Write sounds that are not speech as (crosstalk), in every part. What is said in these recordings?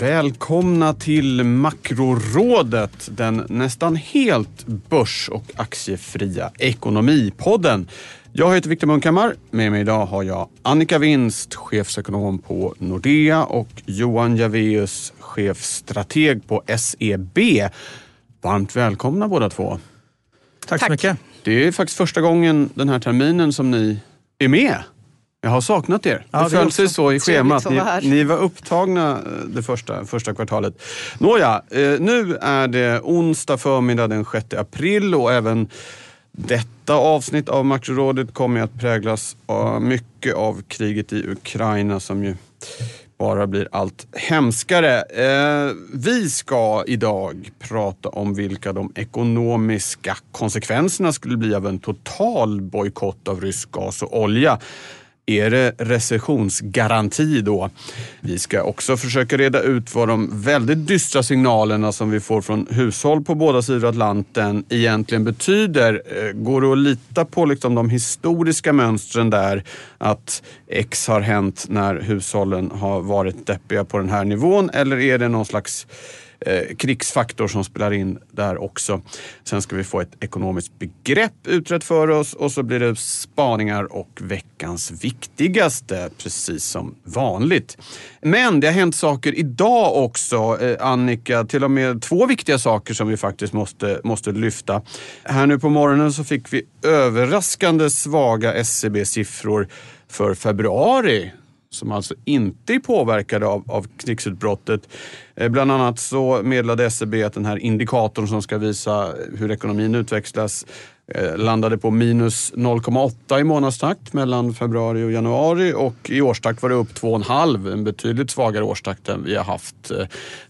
Välkomna till Makrorådet, den nästan helt börs och aktiefria ekonomipodden. Jag heter Viktor Munkhammar. Med mig idag har jag Annika Winst, chefsekonom på Nordea och Johan Javeus, chefstrateg på SEB. Varmt välkomna båda två. Tack så mycket. Det är faktiskt första gången den här terminen som ni är med. Jag har saknat er. Ja, det föll sig så i schemat. Ni, ni var upptagna eh, det första, första kvartalet. Nåja, eh, nu är det onsdag förmiddag den 6 april och även detta avsnitt av Makrorådet kommer att präglas av mycket av kriget i Ukraina som ju bara blir allt hemskare. Eh, vi ska idag prata om vilka de ekonomiska konsekvenserna skulle bli av en total bojkott av rysk gas och olja. Är det recessionsgaranti då? Vi ska också försöka reda ut vad de väldigt dystra signalerna som vi får från hushåll på båda sidor Atlanten egentligen betyder. Eh, går det att lita på liksom de historiska mönstren där att X har hänt när hushållen har varit deppiga på den här nivån eller är det någon slags eh, krigsfaktor som spelar in där också. Sen ska vi få ett ekonomiskt begrepp utrett för oss och så blir det spaningar och veckans viktigaste, precis som vanligt. Men det har hänt saker idag också, eh, Annika. Till och med två viktiga saker som vi faktiskt måste, måste lyfta. Här nu på morgonen så fick vi överraskande svaga SCB-siffror för februari som alltså inte är påverkade av, av krigsutbrottet. Eh, bland annat så meddelade SCB att den här indikatorn som ska visa hur ekonomin utvecklas eh, landade på minus 0,8 i månadstakt mellan februari och januari och i årstakt var det upp 2,5, en betydligt svagare årstakt än vi har haft. Eh,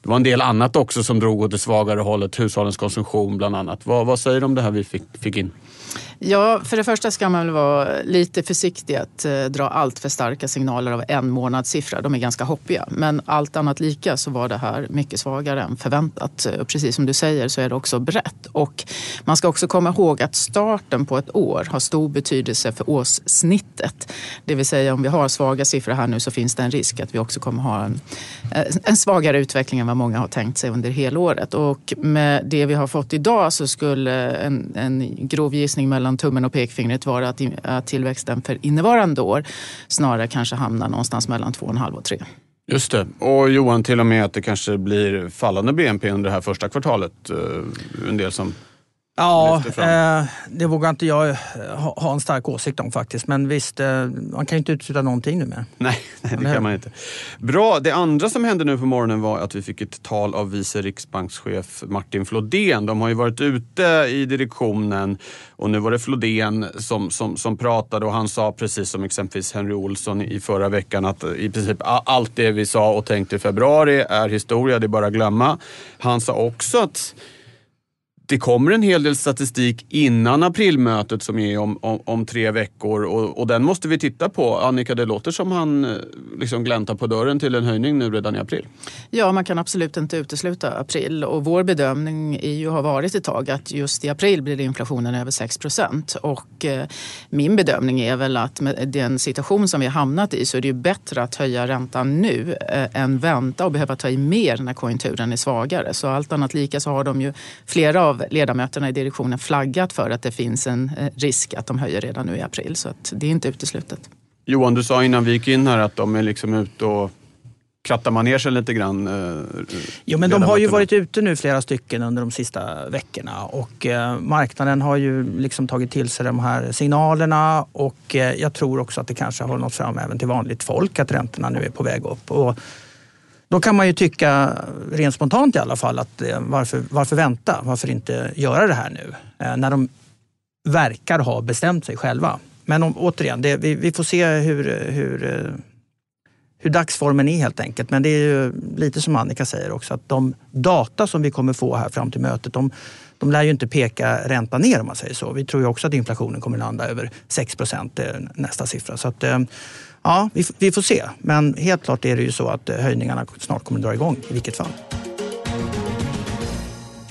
det var en del annat också som drog åt det svagare hållet, hushållens konsumtion bland annat. Vad, vad säger du om det här vi fick, fick in? Ja, för det första ska man väl vara lite försiktig att eh, dra allt för starka signaler av en månadssiffra. De är ganska hoppiga. Men allt annat lika så var det här mycket svagare än förväntat. Och precis som du säger så är det också brett. Och man ska också komma ihåg att starten på ett år har stor betydelse för årssnittet. Det vill säga om vi har svaga siffror här nu så finns det en risk att vi också kommer ha en, eh, en svagare utveckling än vad många har tänkt sig under helåret. Och med det vi har fått idag så skulle en, en grov gissning mellan tummen och pekfingret vara att, att tillväxten för innevarande år snarare kanske hamnar någonstans mellan 2,5 och 3. Just det. Och Johan, till och med att det kanske blir fallande BNP under det här första kvartalet. Eh, en del som... Ja, eh, det vågar inte jag eh, ha, ha en stark åsikt om faktiskt. Men visst, eh, man kan ju inte utesluta någonting nu mer. Nej, (laughs) nej, det kan man inte. Bra. Det andra som hände nu på morgonen var att vi fick ett tal av vice riksbankschef Martin Flodén. De har ju varit ute i direktionen och nu var det Flodén som, som, som pratade och han sa precis som exempelvis Henry Olsson i förra veckan att i princip allt det vi sa och tänkte i februari är historia, det är bara att glömma. Han sa också att det kommer en hel del statistik innan aprilmötet som är om, om, om tre veckor och, och den måste vi titta på. Annika, det låter som han eh, liksom gläntar på dörren till en höjning nu redan i april. Ja, man kan absolut inte utesluta april och vår bedömning är ju, har varit ett tag att just i april blir inflationen över 6 procent. Och eh, min bedömning är väl att med den situation som vi har hamnat i så är det ju bättre att höja räntan nu eh, än vänta och behöva ta i mer när konjunkturen är svagare. Så allt annat lika så har de ju flera av ledamöterna i direktionen flaggat för att det finns en eh, risk att de höjer redan nu i april. Så att det är inte uteslutet. Johan, du sa innan vi gick in här att de är liksom ute och krattar manegen lite grann. eh, Jo, men de har ju varit ute nu flera stycken under de sista veckorna och eh, marknaden har ju liksom tagit till sig de här signalerna och eh, jag tror också att det kanske har nått fram även till vanligt folk att räntorna nu är på väg upp. Och då kan man ju tycka, rent spontant i alla fall, att eh, varför, varför vänta? Varför inte göra det här nu? Eh, när de verkar ha bestämt sig själva. Men om, återigen, det, vi, vi får se hur, hur, eh, hur dagsformen är helt enkelt. Men det är ju lite som Annika säger också att de data som vi kommer få här fram till mötet de, de lär ju inte peka räntan ner om man säger så. Vi tror ju också att inflationen kommer landa över 6 procent nästa siffra. Så att, ja, vi, vi får se. Men helt klart är det ju så att eh, höjningarna snart kommer dra igång i vilket fall.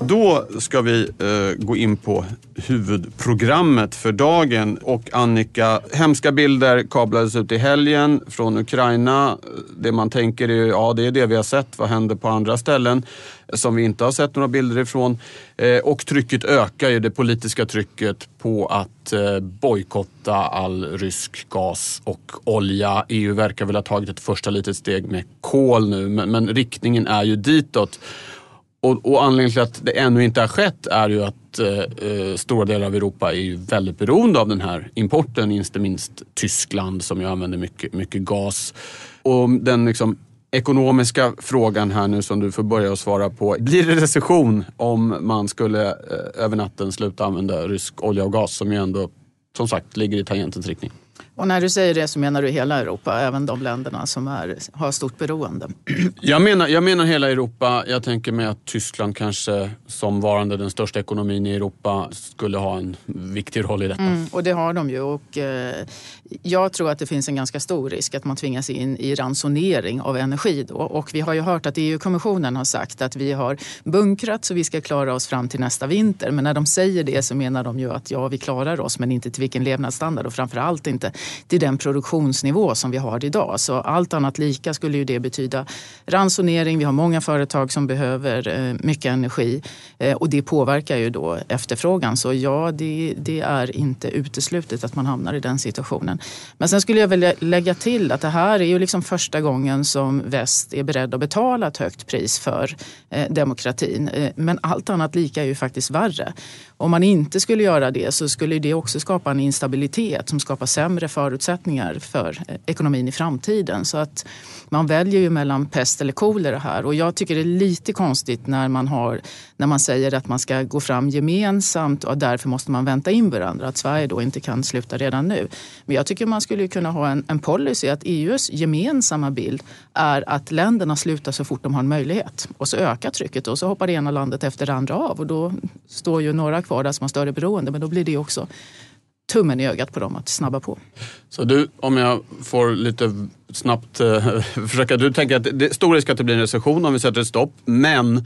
Då ska vi eh, gå in på huvudprogrammet för dagen. Och Annika, hemska bilder kablades ut i helgen från Ukraina. Det man tänker är, ja det är det vi har sett. Vad händer på andra ställen som vi inte har sett några bilder ifrån? Eh, och trycket ökar ju, det politiska trycket på att eh, bojkotta all rysk gas och olja. EU verkar väl ha tagit ett första litet steg med kol nu, men, men riktningen är ju ditåt. Och, och, anledningen till att det ännu inte har skett är ju att eh, eh stora delar av Europa är ju väldigt beroende av den här importen. Inte minst Tyskland som ju använder mycket, mycket gas. Och den liksom, ekonomiska frågan här nu som du får börja att svara på. Blir det recession om man skulle eh, över natten sluta använda rysk olja och gas som ju ändå som sagt ligger i tangentens riktning? Och när du säger det så menar du hela Europa, även de länderna som är, har stort beroende? Jag menar, jag menar hela Europa. Jag tänker mig att Tyskland kanske som varande den största ekonomin i Europa skulle ha en viktig roll i detta. Mm, och det har de ju. Och, eh, jag tror att det finns en ganska stor risk att man tvingas in i ransonering av energi då. Och vi har ju hört att EU-kommissionen har sagt att vi har bunkrat så vi ska klara oss fram till nästa vinter. Men när de säger det så menar de ju att ja, vi klarar oss men inte till vilken levnadsstandard och framförallt inte till den produktionsnivå som vi har idag. Så allt annat lika skulle ju det betyda ransonering. Vi har många företag som behöver eh, mycket energi eh, och det påverkar ju då efterfrågan. Så ja, det, det är inte uteslutet att man hamnar i den situationen. Men sen skulle jag vilja lägga till att det här är ju liksom första gången som väst är beredd att betala ett högt pris för eh, demokratin. Men allt annat lika är ju faktiskt värre. Om man inte skulle göra det så skulle det också skapa en instabilitet som skapar sämre förutsättningar för eh, ekonomin i framtiden. Så att man väljer ju mellan pest eller kolera här och jag tycker det är lite konstigt när man, har, när man säger att man ska gå fram gemensamt och därför måste man vänta in varandra. Att Sverige då inte kan sluta redan nu. Men jag tycker man skulle kunna ha en, en policy att EUs gemensamma bild är att länderna slutar så fort de har en möjlighet. Och så ökar trycket och så hoppar det ena landet efter det andra av och då står ju några kvar där som har större beroende men då blir det också tummen i ögat på dem att snabba på. Så du, om jag får lite snabbt eh, (laughs) försöka. Du tänker att det är stor risk att det blir en recession om vi sätter ett stopp. Men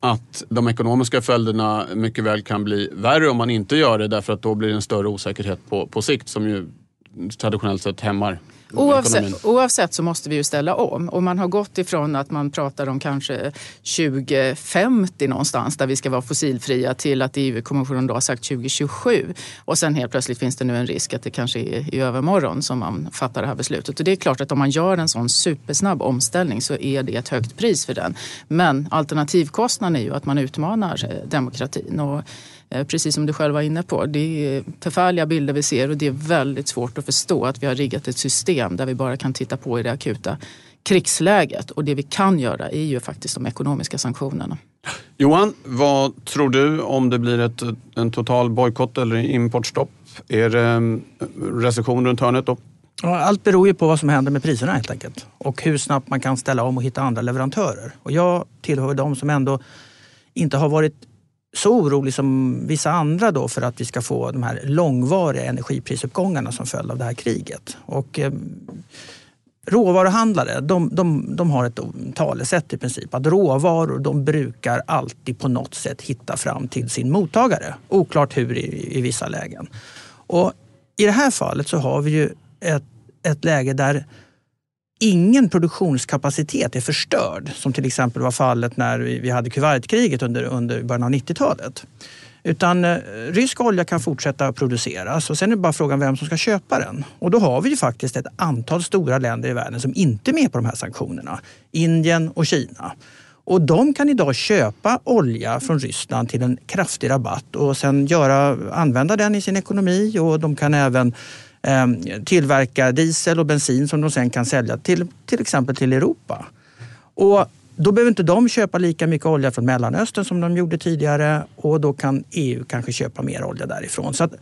att de ekonomiska följderna mycket väl kan bli värre om man inte gör det därför att då blir det en större osäkerhet på, på sikt som ju traditionellt sett hämmar Oavsett, oavsett, så måste vi ju ställa om. Och man har gått ifrån att man pratar om kanske 2050 någonstans där vi ska vara fossilfria till att EU-kommissionen då har sagt 2027. Och sen helt plötsligt finns det nu en risk att det kanske är i övermorgon som man fattar det här beslutet. Och det är klart att om man gör en sån supersnabb omställning så är det ett högt pris för den. Men alternativkostnaden är ju att man utmanar eh, demokratin. Och precis som du själv var inne på. Det är förfärliga bilder vi ser och det är väldigt svårt att förstå att vi har riggat ett system där vi bara kan titta på i det akuta krigsläget. Och det vi kan göra är ju faktiskt de ekonomiska sanktionerna. Johan, vad tror du om det blir ett, en total bojkott eller importstopp? Är det mm, recession runt hörnet då? Allt beror ju på vad som händer med priserna helt enkelt. Och hur snabbt man kan ställa om och hitta andra leverantörer. Och jag tillhör de som ändå inte har varit så orolig som vissa andra då för att vi ska få de här långvariga energiprisuppgångarna som följd av det här kriget. Och, eh, råvaruhandlare de, de, de har ett talesätt i princip att råvaror de brukar alltid på något sätt hitta fram till sin mottagare. Oklart hur i, i vissa lägen. Och I det här fallet så har vi ju ett, ett läge där ingen produktionskapacitet är förstörd som till exempel var fallet när vi hade Kuwaitkriget under, under början av 90-talet. Utan eh, rysk olja kan fortsätta produceras och sen är det bara frågan vem som ska köpa den. Och då har vi ju faktiskt ett antal stora länder i världen som inte är med på de här sanktionerna. Indien och Kina. Och de kan idag köpa olja från Ryssland till en kraftig rabatt och sen göra, använda den i sin ekonomi och de kan även Ehm, Tillverkar diesel och bensin som de sen kan sälja till, till exempel till Europa. Och då behöver inte de köpa lika mycket olja från Mellanöstern som de gjorde tidigare och då kan EU kanske köpa mer olja därifrån. Så att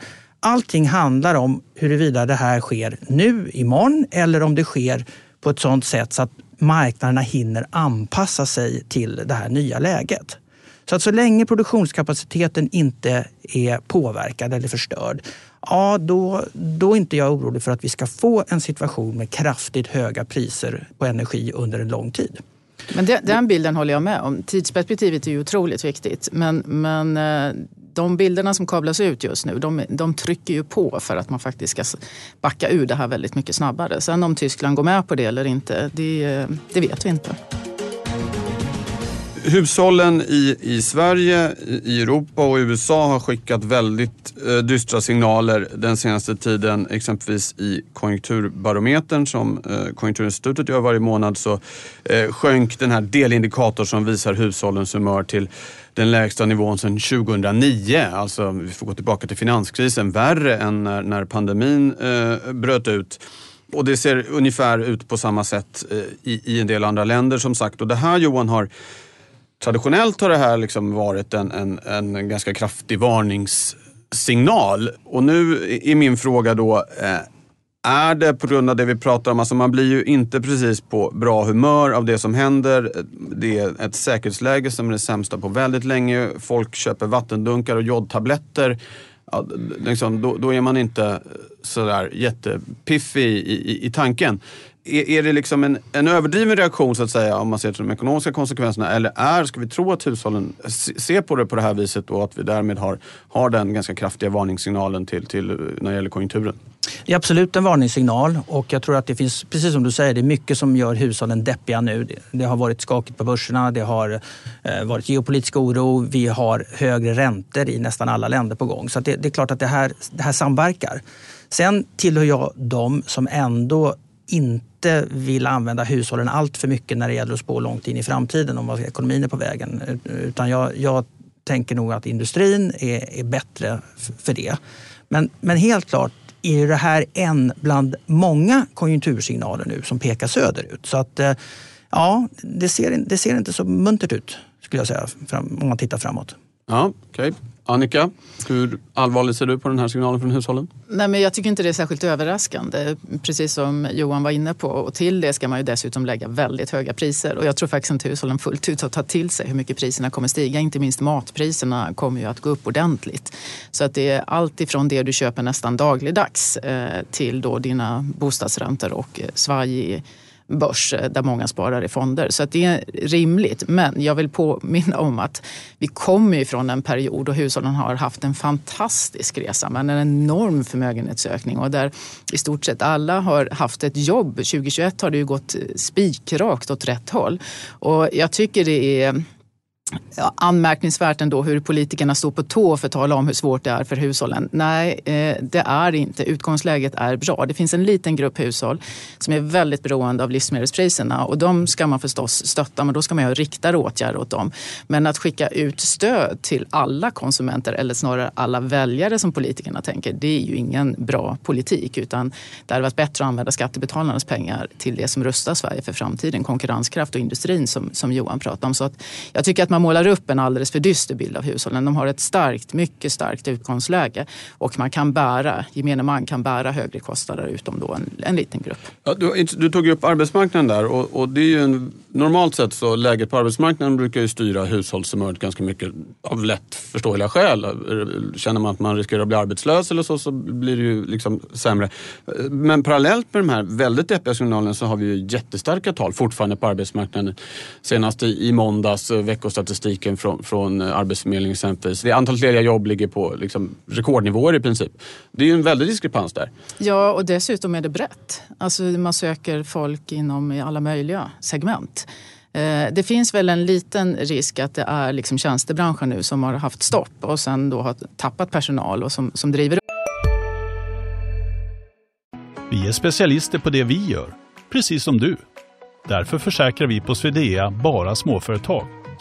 allting handlar om huruvida det här sker nu, imorgon eller om det sker på ett sådant sätt så att marknaderna hinner anpassa sig till det här nya läget. Så att så länge produktionskapaciteten inte är påverkad eller förstörd, ja då, då är inte jag orolig för att vi ska få en situation med kraftigt höga priser på energi under en lång tid. Men den, den bilden håller jag med om. Tidsperspektivet är ju otroligt viktigt. Men, men eh, de bilderna som kablas ut just nu, de, de, trycker ju på för att man faktiskt ska backa ur det här väldigt mycket snabbare. Sen om Tyskland går med på det eller inte, det, det vet vi inte. Hushållen i, i Sverige, i Europa och USA har skickat väldigt eh, dystra signaler den senaste tiden. Exempelvis i Konjunkturbarometern som eh, Konjunkturinstitutet gör varje månad så eh, sjönk den här delindikatorn som visar hushållens humör till den lägsta nivån sedan 2009. Alltså vi får gå tillbaka till finanskrisen. Värre än när, när pandemin eh, bröt ut. Och det ser ungefär ut på samma sätt eh, i, i en del andra länder som sagt. Och det här Johan har Traditionellt har det här liksom varit en, en, en ganska kraftig varningssignal. Och nu är min fråga då, eh, är det på grund av det vi pratar om, alltså man blir ju inte precis på bra humör av det som händer. Det är ett säkerhetsläge som är det sämsta på väldigt länge. Folk köper vattendunkar och jodtabletter. Ja, liksom, då, då, är man inte sådär jättepiffig i, i, i tanken är, är det liksom en, en överdriven reaktion så att säga om man ser till de ekonomiska konsekvenserna eller är, ska vi tro att hushållen ser på det på det här viset och att vi därmed har, har den ganska kraftiga varningssignalen till, till när det gäller konjunkturen? Det är absolut en varningssignal och jag tror att det finns, precis som du säger, det är mycket som gör hushållen deppiga nu. Det, det har varit skakigt på börserna, det har eh, varit geopolitisk oro, vi har högre räntor i nästan alla länder på gång. Så det, det, är klart att det här, det här samverkar. Sen tillhör jag de som ändå inte vill använda hushållen allt för mycket när det gäller att spå långt in i framtiden om vad ekonomin är på vägen. Utan jag, jag tänker nog att industrin är, är bättre för det. Men, men helt klart är det här en bland många konjunktursignaler nu som pekar söderut. Så att eh, ja, det ser, det ser inte så muntert ut skulle jag säga om man tittar framåt. Ja, okay. Annika, hur allvarligt ser du på den här signalen från hushållen? Nej, men jag tycker inte det är särskilt överraskande, precis som Johan var inne på. Och till det ska man ju dessutom lägga väldigt höga priser. Och jag tror faktiskt inte hushållen fullt ut har tagit till sig hur mycket priserna kommer stiga. Inte minst matpriserna kommer ju att gå upp ordentligt. Så att det är allt ifrån det du köper nästan dagligdags eh, till då dina bostadsräntor och eh, svajig börs eh, där många sparar i fonder. Så det är rimligt. Men jag vill påminna om att vi kommer ifrån en period då hushållen har haft en fantastisk resa med en enorm förmögenhetsökning och där i stort sett alla har haft ett jobb. 2021 har det ju gått spikrakt åt rätt håll. Och jag tycker det är ja, anmärkningsvärt ändå hur politikerna står på tå för att tala om hur svårt det är för hushållen. Nej, eh, det är inte. Utgångsläget är bra. Det finns en liten grupp hushåll som är väldigt beroende av livsmedelspriserna och de ska man förstås stötta, men då ska man göra riktade åtgärder åt dem. Men att skicka ut stöd till alla konsumenter eller snarare alla väljare som politikerna tänker, det är ju ingen bra politik utan det hade varit bättre att använda skattebetalarnas pengar till det som rustar Sverige för framtiden, konkurrenskraft och industrin som, som Johan pratade om. Så att jag tycker att man målar upp en alldeles för dyster bild av hushållen. De har ett starkt, mycket starkt utgångsläge och man kan bära, gemene man kan bära högre kostnader utom då en, en liten grupp. Ja, du, du, tog upp arbetsmarknaden där och, och det är ju en, normalt sett så läget på arbetsmarknaden brukar ju styra hushållshumöret ganska mycket av lätt förståeliga skäl. Känner man att man riskerar att bli arbetslös eller så, så blir det ju liksom sämre. Men parallellt med de här väldigt deppiga signalerna så har vi ju jättestarka tal fortfarande på arbetsmarknaden. Senast i, i måndags, eh, veckostatistik statistiken från, från eh, Arbetsförmedlingen exempelvis. Det antalet lediga jobb ligger på liksom, rekordnivåer i princip. Det är ju en väldig diskrepans där. Ja, och dessutom är det brett. Alltså, man söker folk inom alla möjliga segment. Eh, det finns väl en liten risk att det är liksom tjänstebranschen nu som har haft stopp och sen då har tappat personal och som, som driver upp. Vi är specialister på det vi gör, precis som du. Därför försäkrar vi på Swedea bara småföretag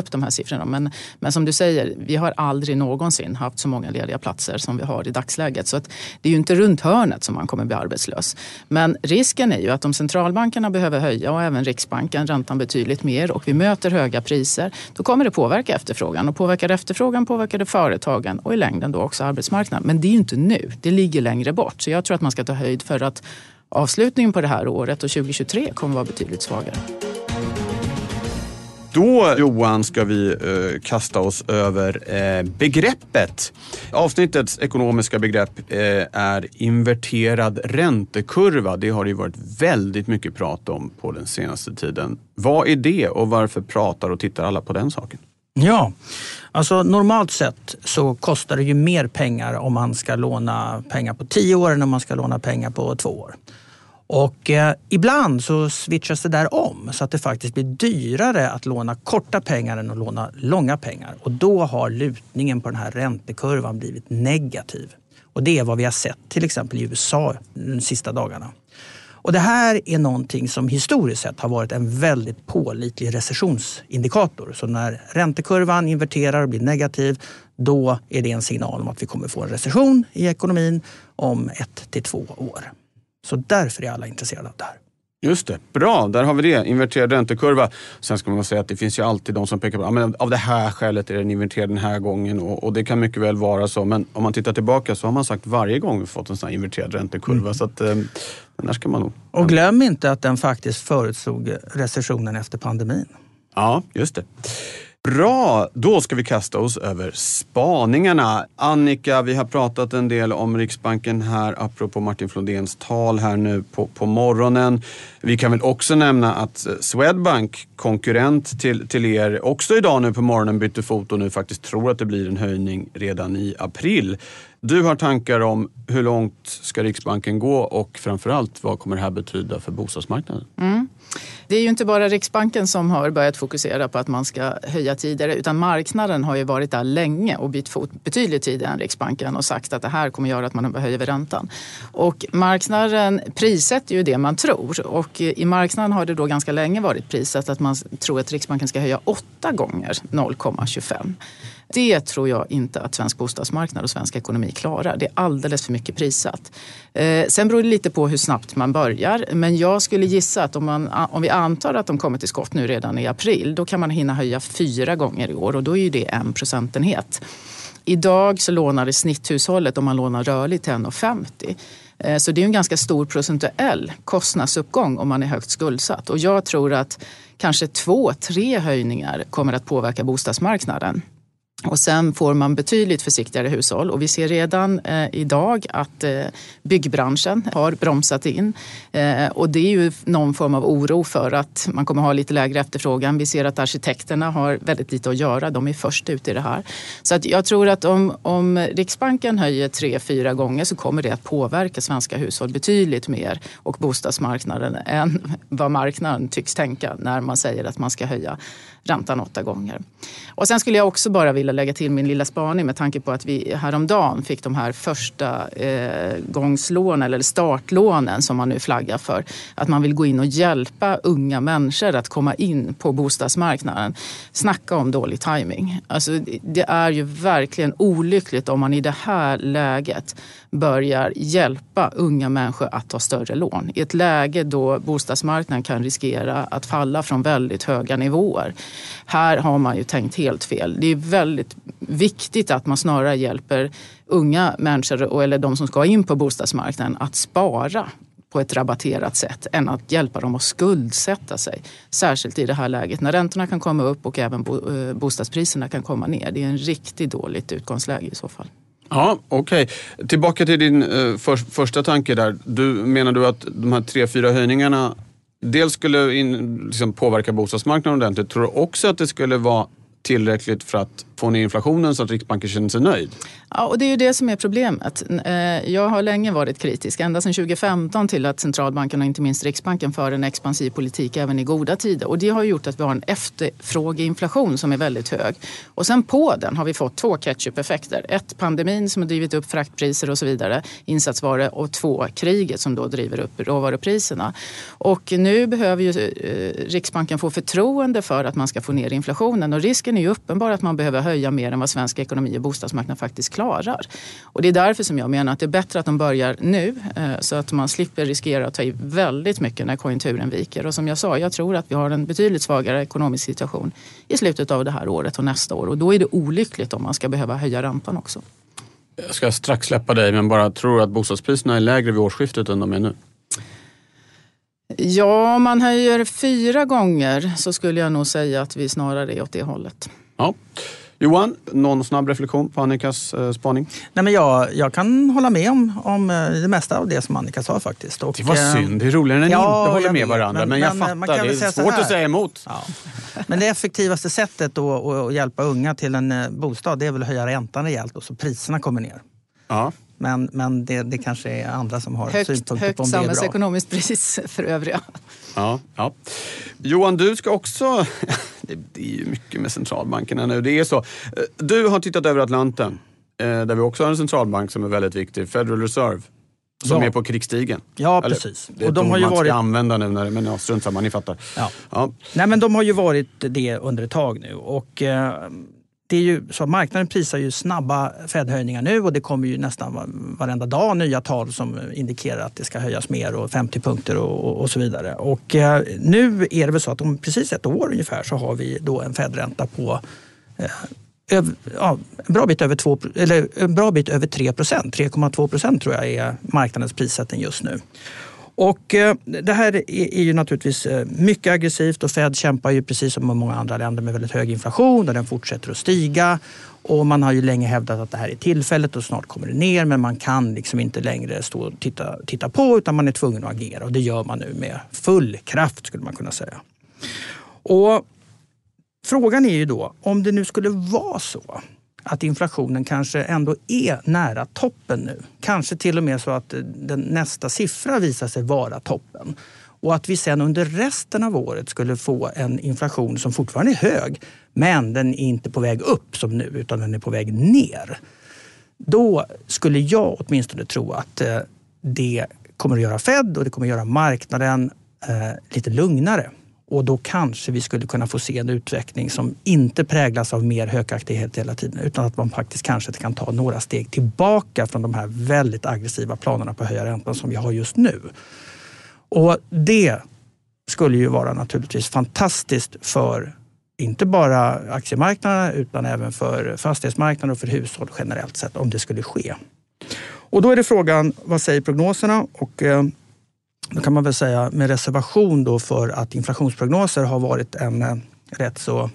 upp de här siffrorna. Men, men som du säger, vi har aldrig någonsin haft så många lediga platser som vi har i dagsläget. Så att det är ju inte runt hörnet som man kommer bli arbetslös. Men risken är ju att om centralbankerna behöver höja och även Riksbanken räntan betydligt mer och vi möter höga priser, då kommer det påverka efterfrågan. Och påverkar efterfrågan påverkar det företagen och i längden då också arbetsmarknaden. Men det är ju inte nu, det ligger längre bort. Så jag tror att man ska ta höjd för att avslutningen på det här året och 2023 kommer vara betydligt svagare. Då Johan ska vi eh, kasta oss över eh, begreppet. Avsnittets ekonomiska begrepp eh, är inverterad räntekurva. Det har det ju varit väldigt mycket prat om på den senaste tiden. Vad är det och varför pratar och tittar alla på den saken? Ja, alltså normalt sett så kostar det ju mer pengar om man ska låna pengar på tio år än om man ska låna pengar på två år. Och eh, ibland så switchas det där om så att det faktiskt blir dyrare att låna korta pengar än att låna långa pengar. Och då har lutningen på den här räntekurvan blivit negativ. Och det är vad vi har sett till exempel i USA de sista dagarna. Och det här är någonting som historiskt sett har varit en väldigt pålitlig recessionsindikator. Så när räntekurvan inverterar och blir negativ, då är det en signal om att vi kommer få en recession i ekonomin om ett till två år. Så därför är alla intresserade av det här. Just det, bra. Där har vi det. Inverterad räntekurva. Sen ska man säga att det finns ju alltid de som pekar på att ja, av det här skälet är den inverterad den här gången. Och, och, det kan mycket väl vara så. Men om man tittar tillbaka så har man sagt varje gång vi fått en sån här inverterad räntekurva. Mm. Så att, eh, den där ska man nog... Och glöm inte att den faktiskt förutsåg recessionen efter pandemin. Ja, just det. Bra, då ska vi kasta oss över spaningarna. Annika, vi har pratat en del om Riksbanken här apropå Martin Flodéns tal här nu på, på morgonen. Vi kan väl också nämna att eh, Swedbank, konkurrent till, till er, också idag nu på morgonen bytte fot och nu faktiskt tror att det blir en höjning redan i april. Du har tankar om hur långt ska Riksbanken gå och framförallt vad kommer det här betyda för bostadsmarknaden? Mm. Det är ju inte bara Riksbanken som har börjat fokusera på att man ska höja tidigare utan marknaden har ju varit där länge och bytt fot betydligt tidigare än Riksbanken och sagt att det här kommer göra att man höjer räntan. Och marknaden prissätter ju det man tror och i marknaden har det då ganska länge varit prissatt att man tror att Riksbanken ska höja åtta gånger 0,25. Det tror jag inte att svensk bostadsmarknad och svensk ekonomi klarar. Det är alldeles för mycket prissatt. Eh, sen beror det lite på hur snabbt man börjar. Men jag skulle gissa att om, man, om vi antar att de kommer till skott nu redan i april, då kan man hinna höja fyra gånger i år och då är ju det en procentenhet. Idag så lånar det snitthushållet, om man lånar rörligt, till 1,50. Eh, så det är en ganska stor procentuell kostnadsuppgång om man är högt skuldsatt. Och jag tror att kanske två, tre höjningar kommer att påverka bostadsmarknaden. Och sen får man betydligt försiktigare hushåll och vi ser redan eh, idag att eh, byggbranschen har bromsat in. Eh, och det är ju någon form av oro för att man kommer ha lite lägre efterfrågan. Vi ser att arkitekterna har väldigt lite att göra. De är först ut i det här. Så att jag tror att om, om Riksbanken höjer tre, fyra gånger så kommer det att påverka svenska hushåll betydligt mer och bostadsmarknaden än vad marknaden tycks tänka när man säger att man ska höja räntan åtta gånger. Och sen skulle jag också bara vilja lägga till min lilla spaning med tanke på att vi häromdagen fick de här första eh, gångslånen eller startlånen som man nu flaggar för. Att man vill gå in och hjälpa unga människor att komma in på bostadsmarknaden. Snacka om dålig timing. Alltså, det är ju verkligen olyckligt om man i det här läget börjar hjälpa unga människor att ta större lån. I ett läge då bostadsmarknaden kan riskera att falla från väldigt höga nivåer. Här har man ju tänkt helt fel. Det är väldigt viktigt att man snarare hjälper unga människor eller de som ska in på bostadsmarknaden att spara på ett rabatterat sätt än att hjälpa dem att skuldsätta sig. Särskilt i det här läget när räntorna kan komma upp och även eh, bostadspriserna kan komma ner. Det är en riktigt dåligt utgångsläge i så fall. Ja, okej. Okay. Tillbaka till din eh, för, första tanke där. Du, menar du att de här tre, fyra höjningarna dels skulle in, liksom påverka bostadsmarknaden ordentligt. Tror du också att det skulle vara tillräckligt för att få ner inflationen så att Riksbanken känner sig nöjd? Ja, och det är ju det som är problemet. Eh, jag har länge varit kritisk, ända sedan 2015 till att centralbanken och inte minst Riksbanken för en expansiv politik även i goda tider. Och det har gjort att vi har en efterfrågeinflation som är väldigt hög. Och sen på den har vi fått två ketchup-effekter. Ett, pandemin som har drivit upp fraktpriser och så vidare, insatsvaror och två, kriget som då driver upp råvarupriserna. Och nu behöver ju eh, Riksbanken få förtroende för att man ska få ner inflationen och risken är ju uppenbar att man behöver höja mer än vad svensk ekonomi och bostadsmarknad faktiskt klarar. Och det är därför som jag menar att det är bättre att de börjar nu eh, så att man slipper riskera att ta i väldigt mycket när konjunkturen viker. Och som jag sa, jag tror att vi har en betydligt svagare ekonomisk situation i slutet av det här året och nästa år. Och då är det olyckligt om man ska behöva höja räntan också. Jag ska strax släppa dig, men bara tror att bostadspriserna är lägre vid årsskiftet än de är nu? Ja, om man höjer fyra gånger så skulle jag nog säga att vi snarare är åt det hållet. Ja. Johan, någon snabb reflektion på Annikas eh, spaning? Nej, men jag, jag kan hålla med om, om eh, det mesta av det som Annika sa faktiskt. Och, Det var eh, synd, det är roligare när ni ja, inte håller med vet, varandra. Men, men- jag men, fattar, kan det väl säga är så svårt här. att säga emot. Ja. Men det effektivaste sättet att, att hjälpa unga till en eh, bostad det är väl att höja räntan rejält och så priserna kommer ner. Ja. Men, men det, det kanske är andra som har Högt, synpunkter högt på om det är bra. samhällsekonomiskt pris för övriga. Ja, ja. Johan, du ska också... (laughs) Det, det är ju mycket med centralbankerna nu. Det är så. Du har tittat över Atlanten, eh, där vi också har en centralbank som är väldigt viktig, Federal Reserve. Som Ja. är på krigsstigen. Ja, Eller, precis. Det är Och de har ju man varit- ska använda nu, när, men ja, strunt samma, ni fattar. Ja. Ja. Nej, men de har ju varit det under ett tag nu. Och, eh, det är ju så att marknaden prisar ju snabba Fed-höjningar nu och det kommer ju nästan varenda dag nya tal som indikerar att det ska höjas mer och 50 punkter och, och, och så vidare. Och eh, nu är det väl så att om precis ett år ungefär så har vi då en Fed-ränta på eh, öv, ja, en, bra bit över två, eller en bra bit över 3 procent. 3,2 procent tror jag är marknadens prissättning just nu. Och eh, det här är, ju naturligtvis eh, mycket aggressivt och Fed kämpar ju precis som många andra länder med väldigt hög inflation och den fortsätter att stiga. Och man har ju länge hävdat att det här är tillfället och snart kommer det ner men man kan liksom inte längre stå och titta, titta på utan man är tvungen att agera och det gör man nu med full kraft skulle man kunna säga. Och Frågan är ju då, om det nu skulle vara så att inflationen kanske ändå är nära toppen nu. Kanske till och med så att eh, den nästa siffra visar sig vara toppen. Och att vi sen under resten av året skulle få en inflation som fortfarande är hög, men den är inte på väg upp som nu, utan den är på väg ner. Då skulle jag åtminstone tro att eh, det kommer att göra Fed och det kommer att göra marknaden eh, lite lugnare. Och då kanske vi skulle kunna få se en utveckling som inte präglas av mer högaktighet hela tiden utan att man faktiskt kanske kan ta några steg tillbaka från de här väldigt aggressiva planerna på att höja räntan som vi har just nu. Och det skulle ju vara naturligtvis fantastiskt för inte bara aktiemarknaden utan även för fastighetsmarknaden och för hushåll generellt sett om det skulle ske. Och då är det frågan, vad säger prognoserna? Och eh, då kan man väl säga med reservation då för att inflationsprognoser har varit en eh, rätt så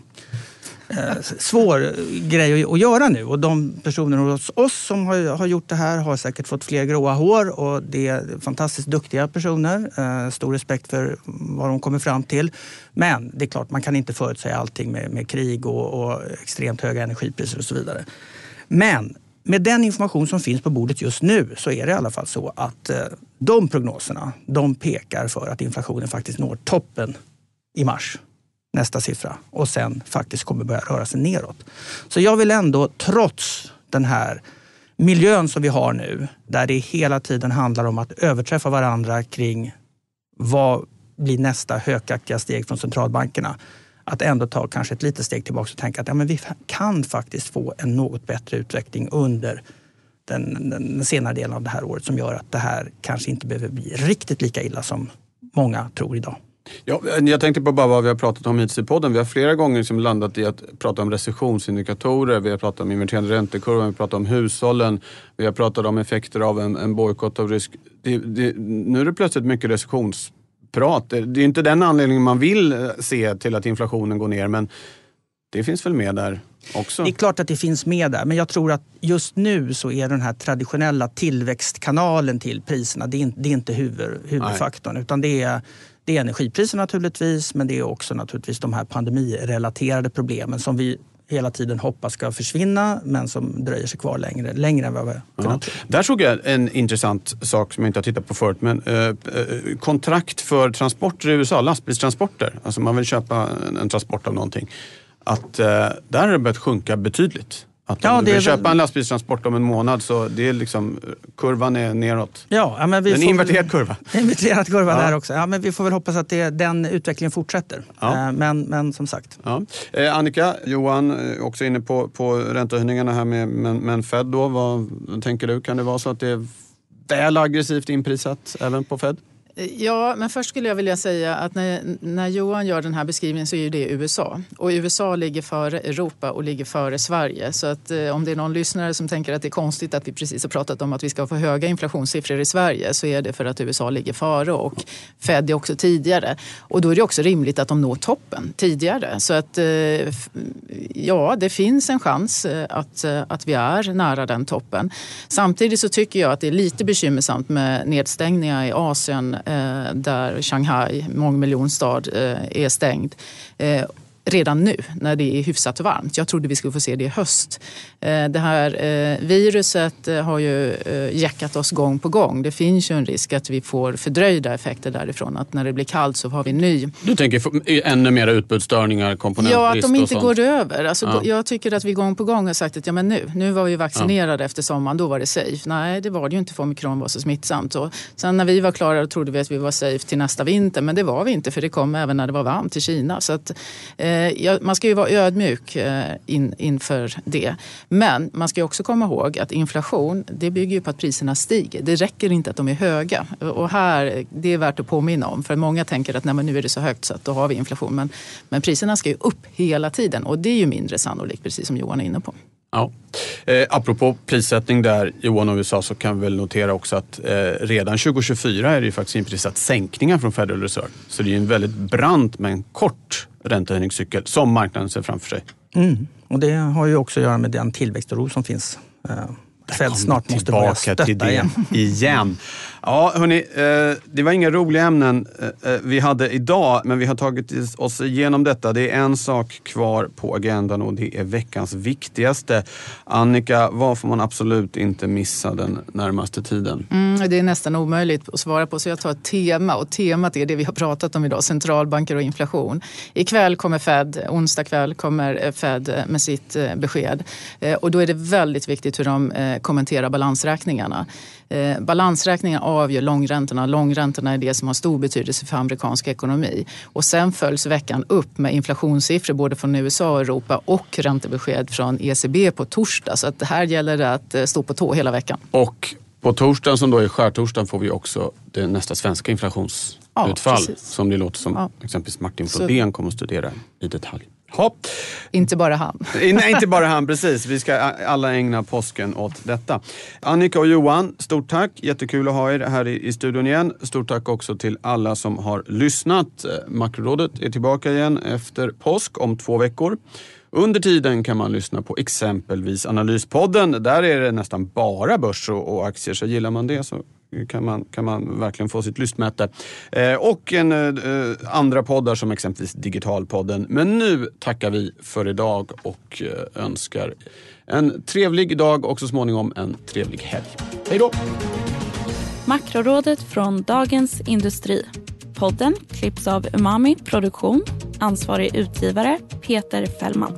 eh, svår grej att, att göra nu. Och de personer hos oss som har, har gjort det här har säkert fått fler gråa hår och det är fantastiskt duktiga personer. Eh, stor respekt för vad de kommer fram till. Men det är klart, man kan inte förutsäga allting med, med krig och, och extremt höga energipriser och så vidare. Men med den information som finns på bordet just nu så är det i alla fall så att eh, de prognoserna de pekar för att inflationen faktiskt når toppen i mars nästa siffra och sen faktiskt kommer börja röra sig neråt. Så jag vill ändå, trots den här miljön som vi har nu, där det hela tiden handlar om att överträffa varandra kring vad blir nästa hökaktiga steg från centralbankerna, att ändå ta kanske ett litet steg tillbaka och tänka att ja, men vi kan faktiskt få en något bättre utveckling under den, den senare delen av det här året som gör att det här kanske inte behöver bli riktigt lika illa som många tror idag. Ja, jag tänkte på bara vad vi har pratat om hittills i podden. Vi har flera gånger liksom landat i att prata om recessionsindikatorer, vi har pratat om inverterande räntekurvan, vi har pratat om hushållen, vi har pratat om effekter av en, en bojkott av rysk... Det, det, nu är det plötsligt mycket recessions. Det, det är inte den anledningen man vill eh, se till att inflationen går ner, men det finns väl med där också? Det är klart att det finns med där, men jag tror att just nu så är den här traditionella tillväxtkanalen till priserna, det är inte, det är inte huvud, huvudfaktorn. Utan det är, det är energipriser naturligtvis, men det är också naturligtvis de här pandemirelaterade problemen som vi hela tiden hoppas ska försvinna men som dröjer sig kvar längre, längre än vad vi Ja. kunnat tro. Där såg jag en intressant sak som jag inte har tittat på förut. Men, eh, eh, kontrakt för transporter i USA, lastbilstransporter. Alltså man vill köpa en, en transport av någonting. Att eh, där har det börjat sjunka betydligt. Att Ja, om du vill väl- köpa en lastbilstransport om en månad så det är liksom, kurvan är neråt. Ja, ja, men vi En får- inverterad kurva. (laughs) Inverterad kurva Ja. där också. Ja, men vi får väl hoppas att det, den utvecklingen fortsätter. Ja. Eh, Men, men som sagt, Ja. Eh, Annika, Johan eh, också inne på, på räntehöjningarna här med men, men Fed då. Vad tänker du? Kan det vara så att det är väl aggressivt inprisat även på Fed? Ja, men först skulle jag vilja säga att när, när Johan gör den här beskrivningen så är det USA. Och USA ligger före Europa och ligger före Sverige. Så att eh, om det är någon lyssnare som tänker att det är konstigt att vi precis har pratat om att vi ska få höga inflationssiffror i Sverige så är det för att USA ligger före och Fed är också tidigare. Och då är det också rimligt att de når toppen tidigare. Så att eh, ja, det finns en chans eh, att, eh, att vi är nära den toppen. Samtidigt så tycker jag att det är lite bekymmersamt med nedstängningar i Asien Eh, där Shanghai, mångmiljonstad, eh, är stängd. Eh, Redan nu när det är hyfsat varmt. Jag trodde vi skulle få se det i höst. Eh, Det här eh, viruset eh, har ju jäckat oss gång på gång. Det finns ju en risk att vi får fördröjda effekter därifrån. Att när det blir kallt så har vi ny Du tänker ännu mer utbudsstörningar, komponentbrist Ja, att de inte går över. Alltså, Ja. Jag tycker att vi gång på gång har sagt att ja, men nu, nu var vi vaccinerade efter sommaren, då var det safe. Nej, det var det ju inte för omikron var så smittsamt. Och sen när vi var klara trodde vi att vi var safe till nästa vinter, men det var vi inte för det kom även när det var varmt i Kina. Så att, eh, ja, Eh, man ska ju vara ödmjuk eh, in, inför det. Men man ska ju också komma ihåg att inflation, det bygger ju på att priserna stiger. Det räcker inte att de är höga. Och här, det är värt att påminna om. För många tänker att Nej, men nu är det så högt så att då har vi inflation. Men, men priserna ska ju upp hela tiden och det är ju mindre sannolikt, precis som Johan är inne på. Ja. Eh, apropå prissättning där, Johan och USA, så kan vi väl notera också att eh, redan 2024 är det ju faktiskt inprisat sänkningar från Federal Reserve. Så det är ju en väldigt brant men kort räntehöjningscykel som marknaden ser framför sig. mm. och det har ju också att göra med den tillväxtoro som finns. Eh, Eh, Fed snart måste börja stötta till det igen. (laughs) igen. Ja, hörni, eh, det var inga roliga ämnen eh, vi hade idag, men vi har tagit oss igenom detta. Det är en sak kvar på agendan och det är veckans viktigaste. Annika, vad får man absolut inte missa den närmaste tiden? Mm, det är nästan omöjligt att svara på så jag tar ett tema och temat är det vi har pratat om idag, centralbanker och inflation. Ikväll kommer Fed, onsdag kväll kommer eh, Fed eh, med sitt eh, besked Eh, och då är det väldigt viktigt hur de kommenterar balansräkningarna. Eh, Balansräkningar avgör långräntorna. Långräntorna är det som har stor betydelse för amerikansk ekonomi. Och sen följs veckan upp med inflationssiffror både från USA och Europa och räntebesked från ECB på torsdag. Så att här gäller det att eh, stå på tå hela veckan. Och på torsdagen som då är skärtorsdagen får vi också det nästa svenska inflationsutfall Ja, som det låter som Ja. exempelvis Martin Flodén kommer att studera i detalj. Hopp. Inte bara han. Nej, inte bara han, precis. Vi ska alla ägna påsken åt detta. Annika och Johan, stort tack. Jättekul att ha er här i, studion igen. Stort tack också till alla som har lyssnat. Eh, Makrorådet är tillbaka igen efter påsk om två veckor. Under tiden kan man lyssna på exempelvis Analyspodden. Där är det nästan bara börs och aktier, så gillar man det så kan man, kan man verkligen få sitt lystmäte. Eh, och en, eh, andra poddar som exempelvis Digitalpodden. Men nu tackar vi för idag och eh, önskar en trevlig dag och så småningom en trevlig helg. Hej då! Makrorådet från Dagens Industri. Podden klipps av Umami Produktion. Ansvarig utgivare Peter Fällman.